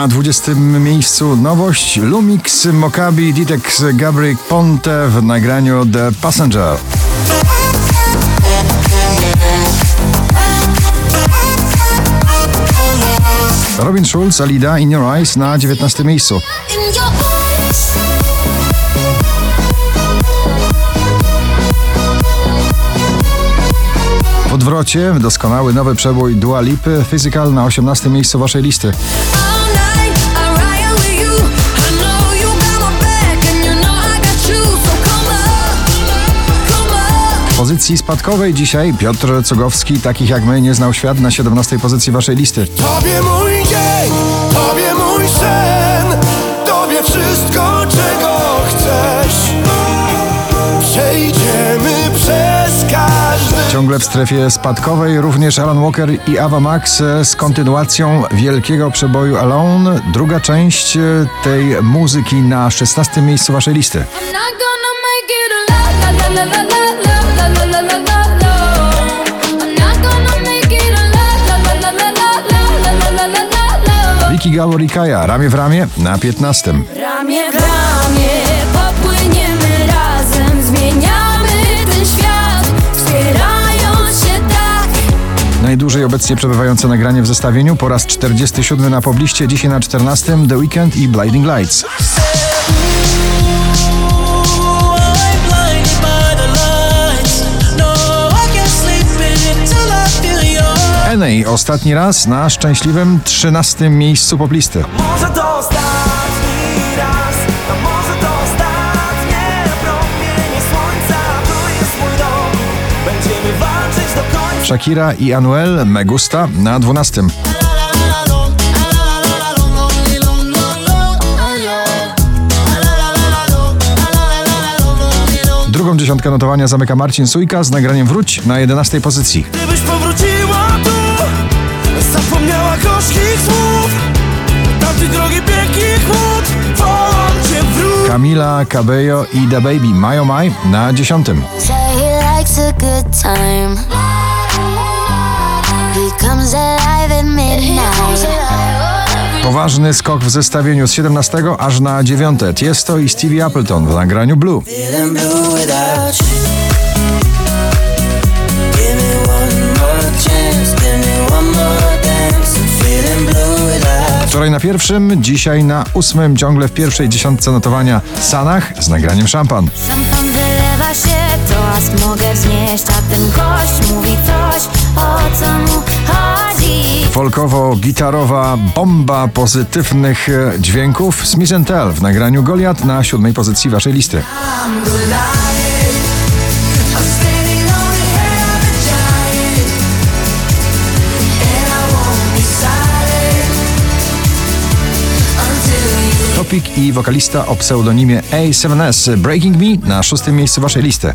Na 20 miejscu nowość Lumix Mokabi Ditex Gabriel Ponte w nagraniu The Passenger. Robin Schulz, Alida In Your Eyes na 19 miejscu. W odwrocie doskonały nowy przebój Dua Lipy Physical na 18 miejscu waszej listy. Pozycji spadkowej dzisiaj Piotr Cugowski, takich jak my, nie znał świat na 17 pozycji waszej listy. Tobie mój dzień, Tobie mój sen, Tobie wszystko, czego chcesz. Przejdziemy przez każdy. Ciągle w strefie spadkowej również Alan Walker i Ava Max e, z kontynuacją wielkiego przeboju Alone. Druga część e, tej muzyki na 16 miejscu waszej listy. Vicky Gabor i Kaja, ramię w ramię na 15. Ramię w ramię popłyniemy razem, zmieniamy ten świat, wspierając się tak. Najdłużej obecnie przebywające nagranie w zestawieniu po raz 47 na pobliście, dzisiaj na 14 The Weekend i Blinding Lights. Ostatni raz na szczęśliwym 13 miejscu poplisty. Może to ostatni raz, a może to ostatnie promienie słońca. Tu jest mój dom, będziemy walczyć do końca. Shakira i Anuel Megusta na 12. Drugą dziesiątkę notowania zamyka Marcin Sujka z nagraniem Wróć na 11 pozycji. Gdybyś powróciła tu, zapomniała gorzkich słów, tamtej drogi piękny chłód, wołam cię wróć. Camila Cabello i The Baby Mayo Maj na 10. Say he likes a good time. He comes alive at midnight. Poważny skok w zestawieniu z 17 aż na 9. Tiesto i Stevie Appleton w nagraniu Blue. Wczoraj na pierwszym, dzisiaj na ósmym, ciągle w pierwszej dziesiątce notowania Sanach z nagraniem Szampan. Szampan wylewa się, toast mogę wznieść, a ten gość mówi coś, o co mu chodzi. Folkowo-gitarowa bomba pozytywnych e, dźwięków Smith Tell w nagraniu Goliat na siódmej pozycji waszej listy. I'm Topik i wokalista o pseudonimie A7S Breaking Me na szóstym miejscu waszej listy.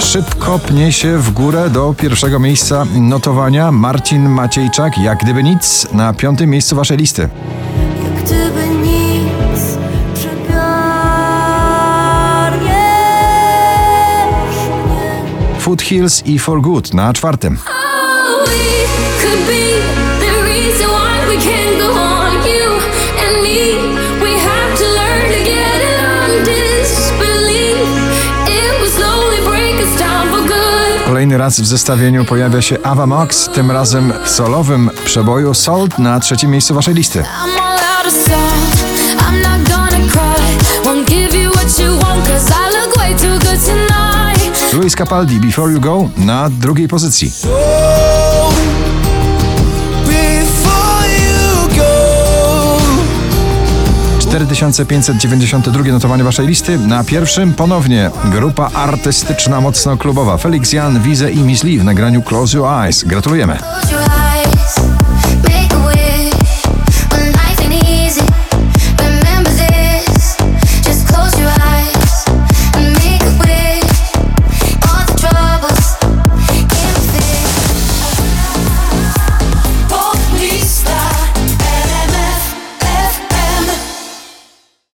Szybko pnie się w górę do pierwszego miejsca notowania Marcin Maciejczak, jak gdyby nic, na piątym miejscu waszej listy. Us down for good. Kolejny raz w zestawieniu pojawia się Ava Max, tym razem w solowym przeboju Salt na trzecim miejscu waszej listy. I'm not gonna cry. Won't give you what you want, cause I look way too good tonight. Luis Capaldi Before You Go na drugiej pozycji. before you go. 4592 notowanie waszej listy. Na pierwszym ponownie grupa artystyczna mocno klubowa. Felix Jan, Wize i Miss Lee w nagraniu Close Your Eyes. Gratulujemy.